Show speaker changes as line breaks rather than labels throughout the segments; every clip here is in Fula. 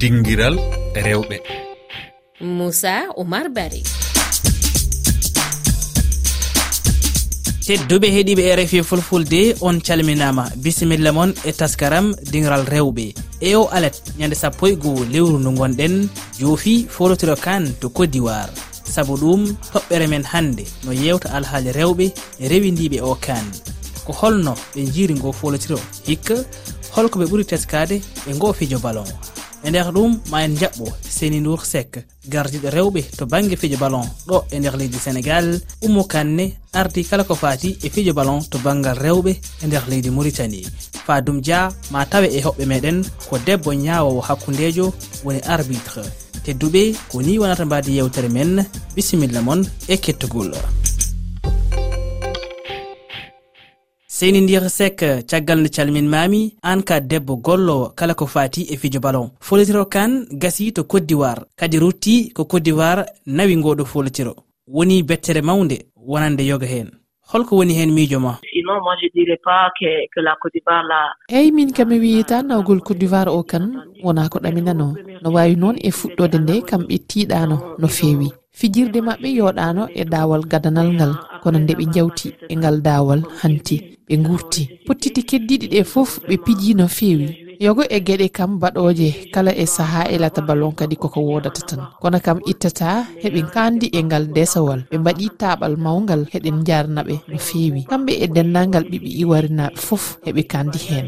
dinguiral rewɓe.
Moussa oumar bari
tedduɓe heeɗiɓe e rfi fulfulde on calminama. Bisimilla moon e taskaram dinral rewɓe. E o alet ñande sappo e goo lewru ndu gonɗen joofi folotiro kan to kodiwar saabu ɗum toɓɓere men hannde no yewta alhaali rewɓe e rewindiɓe o kan. Ko holno ɓe jiiri ngo folotiro hikka holko ɓe ɓuuri teskade e ngo fijo ballon. e nder ɗum ma en jaɓɓo seni ndour sek gardiɗo rewɓe to banggue fijo ballon ɗo e nder leydi sénégal ummo kanne ardi kala ko fati e fijo ballon to banggal rewɓe e nder leydi mauritanie. Fadum dia ma tawe e hoɓɓe meɗen ko debbo ñawowo hakkudejo woni arbitre. Tedduɓe ko ni wonata mbadi yewtere men bisimilla moon e kettogol. seyni ndir sek caggal nde calminmami an ka debbo gollowo kala ko fati e fijo balon. Folotiro kan gasi to côte d'ivoire. Kadi rutti ko côte d'ivoire nawi ngoɗo folotiro. Woni bettere mawde wonande yoga hen holko woni hen miijo ma.
Eeyi min kam mi wiyi tan nawgol côte d'ivoire o kan wona ko ɗaminano no wawi noon e fuɗɗode nde kam tiiɗano no feewi. Fijirde maɓɓe yoɗano e daawal gadanal ngal kono nde ɓe jawti e ngal daawal hanti. ɓe gurti pottiti keddiɗi ɗe fof ɓe piji no feewi yogo e gueɗe kam baɗoje kala e saaha e latabalon kadi koko wodata tan. Kono kam ittata heɓe kandi e ngal desawal. Ɓe mbaɗi taɓal mawgal heɗen jarnaɓe no fewi. Kamɓe e dendagal ɓiɓi iwarinaɓe foof heɓe kandi hen.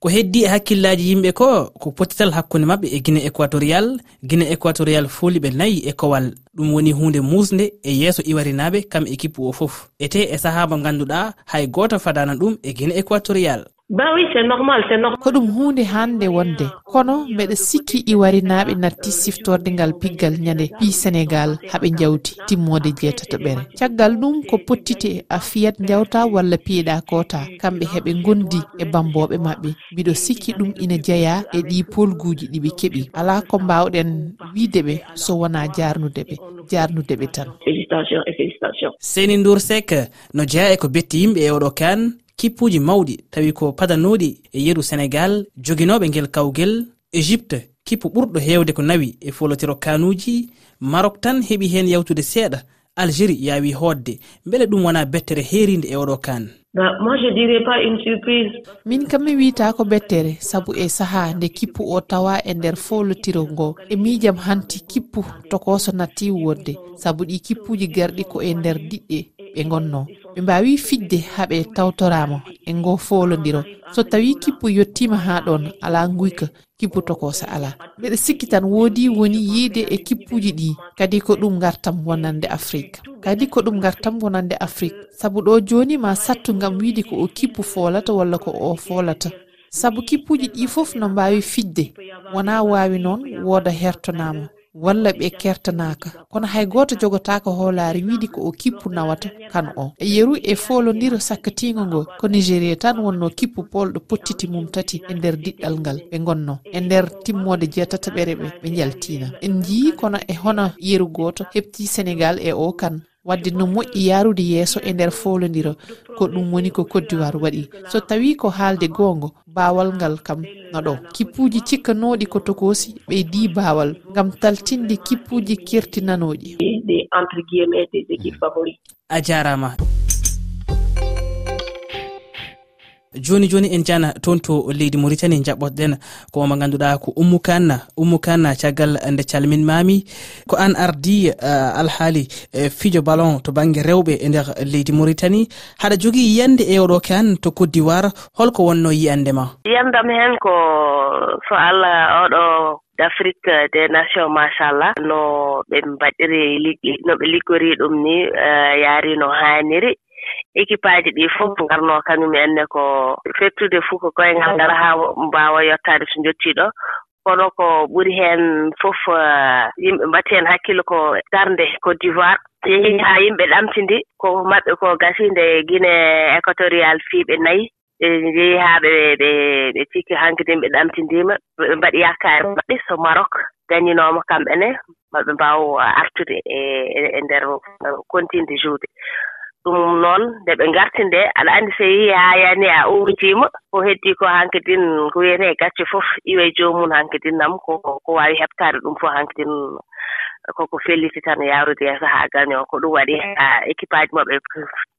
Ko heddi e hakkillaji yimɓe ko ko pottital hakkunde mabɓe e guine équatorial guine équatorial foli ɓe nayi e kowal. Ɗum woni hunde musde e yeeso iwarinaɓe kam équipe o foof ete e saaha mo ganduɗa hay goto fadana ɗum e guine équatorial
ba oui c'est normal c'est normal. Ko ɗum hunde hande wonde. Kono mbeɗa sikki iwarinaaɓe natti siftorde ngal piggal ñande ɓi sénégal haaɓe jawti timmode jeetato ɓere caggal ɗum ko pottite a fiyat jawta walla piyeɗa kota kamɓe heɓe gondi e bamboɓe maɓɓe. Mbiɗo sikki ɗum ina jeeya e ɗi polguji ɗiɓe keeɓi ala ko mbawɗen wideɓe so wona jarnudeɓe jarnudeɓe tan.
Seni ndursek no jeeya e ko betti yimɓe e oɗo kan kippuji mawɗi tawi ko padanuɗi e yeru sénégal joguinoɓe guel kawguel égypte kippu ɓurɗo hewde ko nawi e folotiro kanuji marok tan heeɓi hen yawtude seeɗa algérie yaawi hoodde. Beele ɗum wona bettere heeride e oɗo kan
min kam mi wita ko bettere sabu e saaha nde kippu o tawa e nder folotiro ngo e miijam hanti kippu tokoso natti wodde sabu ɗi kippuji garɗi ko e nder diɗɗe. ɓe gonno ɓe mbawi fijde haaɓe tawtorama e ngo folodiro so tawi kippu yettima ha ɗon ala guyka kippu tokosa ala mbeɗa sikki tan woodi woni yiide e kippuji ɗi. Kadi ko ɗum gartam wonande afrique. Kadi ko ɗum gartam wonande afrique. Saabu ɗo joni ma sattu gam wiide ko o kippu folata walla ko o folata saabu kippuji ɗi foof no mbawi fijde wona wawi noon wooda hertonama. walla ɓe kertanaka kono hay goto jogotaka hoolare wiide ko o kippu nawata kan o. E yeru e folodira sakkatigo ngo ko nigéria tan wonno kippu polɗo pottiti mum tati e nder diɗɗal ngal ɓe gonno e nder timmode jeetataɓere ɓe ɓe jaltina en jii kono e hono yeru goto hepti sénégal e o kan. wadde no moƴƴi yarude yeeso e nder folodira ko ɗum woni ko cote d'ivoire waɗi. So tawi ko haalde goongo baawal ngal kam naɗo kippuji cikkanoɗi ko tokosi ɓeydi baawal ngam taltinde kippuji kirtinanoɗi mm.
a jarama joni joni en jana toon to leydi mauritani jaɓɓotoɗen ko omo ganduɗa ko ummu kanna ummu kanna caggal nde calmin mami ko an ardi uh, alhaali uh, fijo ballon to banggue rewɓe e nder leydi mauritani haɗa jogui yiyande e oɗo kan to côte d'ivoire holko wonno yiyandema
yiyandam hen ko so allah oɗo d' afrique des nations machallah no ɓe mbaɗiri liggi no ɓe liggori ɗum ni uh, yaari no haniri équipe aji ɗi fof ngarnoo kañum enne ko fettude fof ko koyngal ngara haa mbaawa yottaade so jottii ɗo kono ko ɓuri heen fof uh, yimɓe mbatti heen hakkille ko darnde côte d'ivoire. Yehi haa yimɓe ɗamtindi ko maɓɓe ko gasiinde guine équatorial fiiɓe nayi. Ɓe jehi haa ɓe ɓe ɓe cikki hankadin ɓe ɗamtindiima. Ɓe mbaɗi yakkaare maɓɓe so marok gañinooma kamɓe ne. Maɓe mbaaw artude e e, e ndeer continde juude ɗum noon nde ɓe ngarti nde aɗa anndi so yii haa yani a uurtiima ko heddii ko hankedin ko wiyetee gacce fof iwa e joomum hankedin nam ko ko waawi heɓtaade ɗum fof hankedin koko felliti tan yaarude yeeso haa gaño ko ɗum waɗi haa équipage moɓe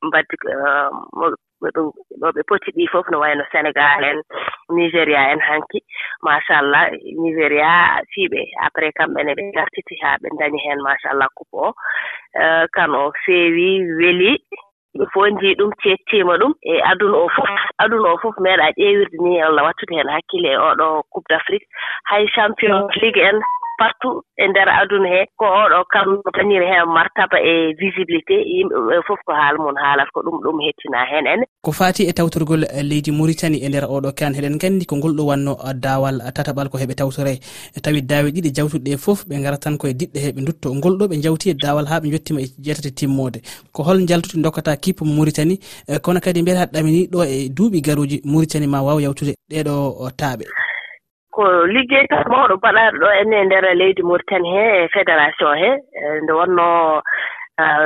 mbaddi ɓe ɗum ɗo ɓe poti ɗi fof no wayno sénégal en nigéria en hanki. Machallah nigéria fiiɓe. Après kamɓe ne ɓe gartiti haa ɓe dañi heen machallah coupe o. Euh, kan o feewi weli ɓe fof njii ɗum cettiima ɗum. E aduna o fof aduna o fof meeɗa ƴeewirde ni allah wattude heen hakkille e oɗo coupe d' afrique hay champion ligue en partout e ndeer aduna hee ko oɗo kam dañiri heen martaba e visibilité yimɓe ɓe fof ko haala mum haalata ko ɗum ɗum hettinaa heen ene
ko faati e tawtorgol e leydi mauritani e ndeer oɗo kan heɗen nganndi ko ngol ɗo wanno daawal tataɓal ko heɓe tawtore. E tawi daawe ɗiɗi jawtuɗe ɗe fof ɓe ngara tan koye diɗɗe heɓe dutto ngol ɗo ɓe jawti e daawal haa ɓe jottima e jeetati timmode ko hol jaltude dokkata kippo mauritani e kono kadi mbiyata ɗamini ɗo e duuɓi garuji mauritani ma waawa yawtude ɗeɗo taaɓe.
ko liggey tan mawɗo mbaɗaaɗo ɗo enne e ndeer leydi mauritanie hee e fédération hee nde wonnoo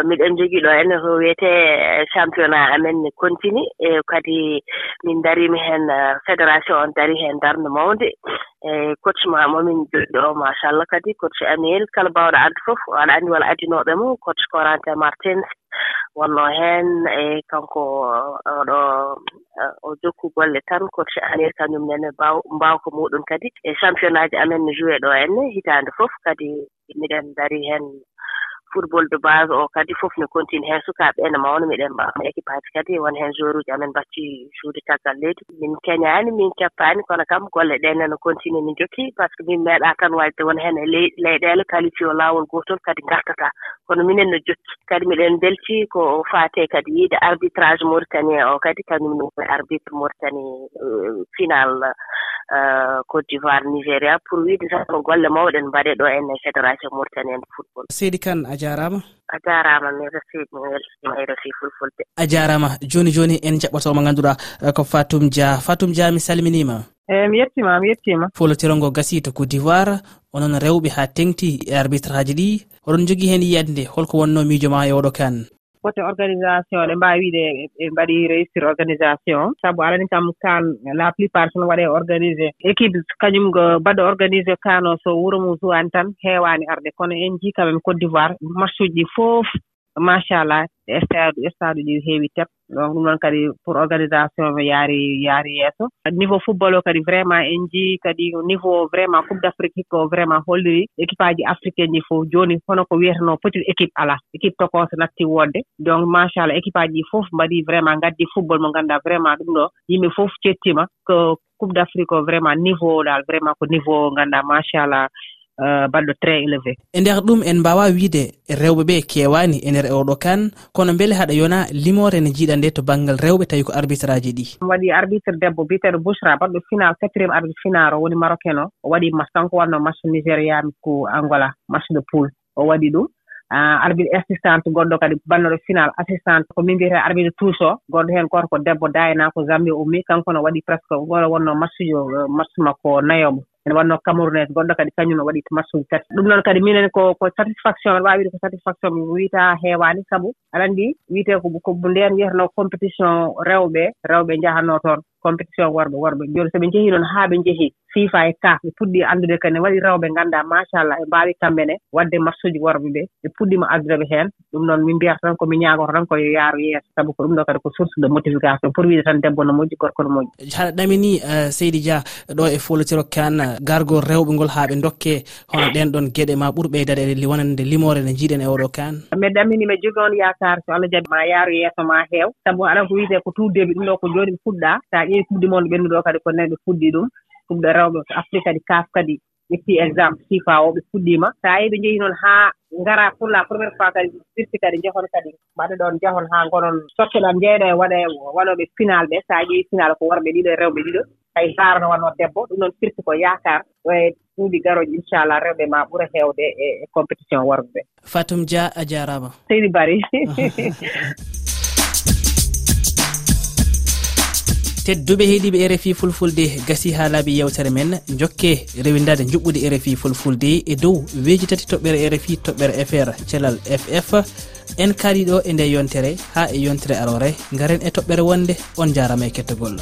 miɗen jogii ɗo enne ko wiyetee championnat amen continue e kadi min dariima heen e, fédération on darii heen darnde mawnde e coach ma momin joɗɗi o machallah kadi coach amiel kala baawɗo adde fof aɗa anndi wala addinooɓe mum coach corante martins wonno heen e kanko oɗo o jokku golle tan ko anir kañum nene mbawko muɗum kadi. E championnat ji amen no joué ɗo henne hitaande fof kadi miɗen darii heen football de base o kadi fof ne continue heen sukaaɓe ene mawna miɗen mbawa équipe aji kadi won heen jour uji amen mbacci juude caggal leydi. Min keñaani min keppaani kono kam golle ɗe neno continue min jokki par ce que min meeɗa tan wadde won heen e leyɗeele qualifie o laawol gootol kadi ngartataa kono minen no jokki. Kadi miɗen belti ko faate kadi yiide arbitrage mauritanien o kadi kañum ne arbitre mauritanie euh, final euh, côte d'ivoire nigéria. Pour wiide tan golle mawɗen mbaɗe ɗo enne fédération mauritanien de football.
Seydi kane a jarama?
A jarama mi resi mi weltima e resi fulfulde.
A jarama joni joni en jaɓɓoto mo ganduɗa eh, ko fatum dia fatum dia mi salminima
eyi eh, mi yettima mi yettima
folotiro ngo gasi to cote d'ivoire onon rewɓe ha tengti e arbitre haji ɗi. Oɗon jogui hen yiyande holko wonno miijo ma e oɗo kan.
côté organisation ɗe mbaawi wiide ɓe mbaɗi réussir organisation. Sabu alani kam kan la plupart sono waɗe organisé équipe kañum mbaɗɗo organisé kan o so wuro mum suwani tan heewaani arde kono en njii quand même côte d'ivoire match uji ɗi fof machallah stade stade uji heewi tep donc ɗum noon kadi pour organisation o yaari yaari yeeso. Niveau football o kadi vraiment en jii kadi niveau vraiment coupe d' afrique hikko vraiment holliri équipe aji africaine ji fof jooni hono ko wiyeteno petite équipe alaa équipe tokoose natti wodde donc machallah équipe aji ɗi fof mbaɗi vraiment ngaddi football mo ngannduɗaa vraiment ɗum ɗo yimɓe fof cettima ko coupe d' afrique o vraiment niveau o dal vraiment ko niveau ngannduɗaa machallah. Euh, balɗo très élevé.
E nder ɗum en mbawa wiide rewɓe ɓe kewani e nder e oɗo kan kono beele haɗa yona limore ne jiiɗa nde to banggal rewɓe tawi ko arbitre aji ɗi
waɗi arbitre debbo biyeteɗo bouchra balɗo final quatriéme arbitre final o woni marocain o o waɗi match kanko wanno match nigéria ko angola match de poule o waɗi ɗum. Euh, arbitre assistante goɗɗo kadi bannoɗo final assistante ko min mbiyete arbitre touche o goɗɗo heen goto ko debbo dayana ko zambie ummi kanko no waɗi presque goɗo wonno matchujo euh, match makko nayomo. ene wanno camerounaise gonɗo kadi kañum waɗi match uji tati. Ɗum noon kadi minen ko ko satisfaction aɗa waawi wiide ko satisfaction mi wiitaa heewaani sabu aɗa anndi wiitee ko ko ndeen wiyetnoo compétition rewɓe rewɓe njahatnoo toon. compétition worɓe worɓe jooni so ɓe njehii noon haa ɓe njehii fifa e kaf ɓe puɗɗi anndude kane waɗi rewɓe nganndaa machallah ɓe mbaawi kamɓe ne waɗde match worɓe ɓe. Ɓe puɗɗiima addude ɓe heen. Ɗum noon min mbiyata tan ko mi ñaagoto tan ko yaaru yeeso. Sabu ko ɗum ɗo kadi ko source de motification pour wiide tan debbo no moƴƴi gorko no moƴƴi.
Haɗa ɗamini eh, seydi dia ɗo e folotiro kan eh, gargol rewɓe ngol haa ɓe dokke hono ɗen ɗon geɗe ma ɓuri ɓeydade e wonande limore nde jiiɗen e oɗo kan
mi ɗamini mi jogi on yakar so allah jaɓi ma yaaru yeeso ma heew. Sabu aɗa ko wiite ko tout début ɗum ɗo ko jooni ɓe puɗɗa so a anndi fuɗɗi mon no ɓennuɗo kadi ko nayi ɓe fuɗɗii ɗum ɗum ɗo rewɓe afrique kadi kaaf kadi ƴetti exemple sifa o ɓe fuɗɗiima so a yii ɓe njehii noon haa ngara pour la premiére fois kadi firti kadi njehon kadi mbaɗa ɗoon njehon haa ngonon sottoɗam jeyɗo e waɗe waɗooɓe final ɓe. So a ƴeewi final ko worɓe ɗiɗo e rewɓe ɗiɗo. Hay haarano wanno debbo ɗum noon firti ko yaakar ɗo e ɗuuɗi garooji inchallah rewɓe ma ɓura heewde e compétition worɓe ɓe.
Fatum dia a jaaraama
seydi bari
tedduɓe heeɗiɓe e rfi fulfulde gasi ha laaɓi yewtere men. Jokke rewidade juɓɓude e rfi fulfulde e dow weeji tati toɓɓere e rfi toɓɓere fr thelal ff en kaaliɗo e nde yontere ha e yontere arore garen e toɓɓere wonde on jarama e kettogol.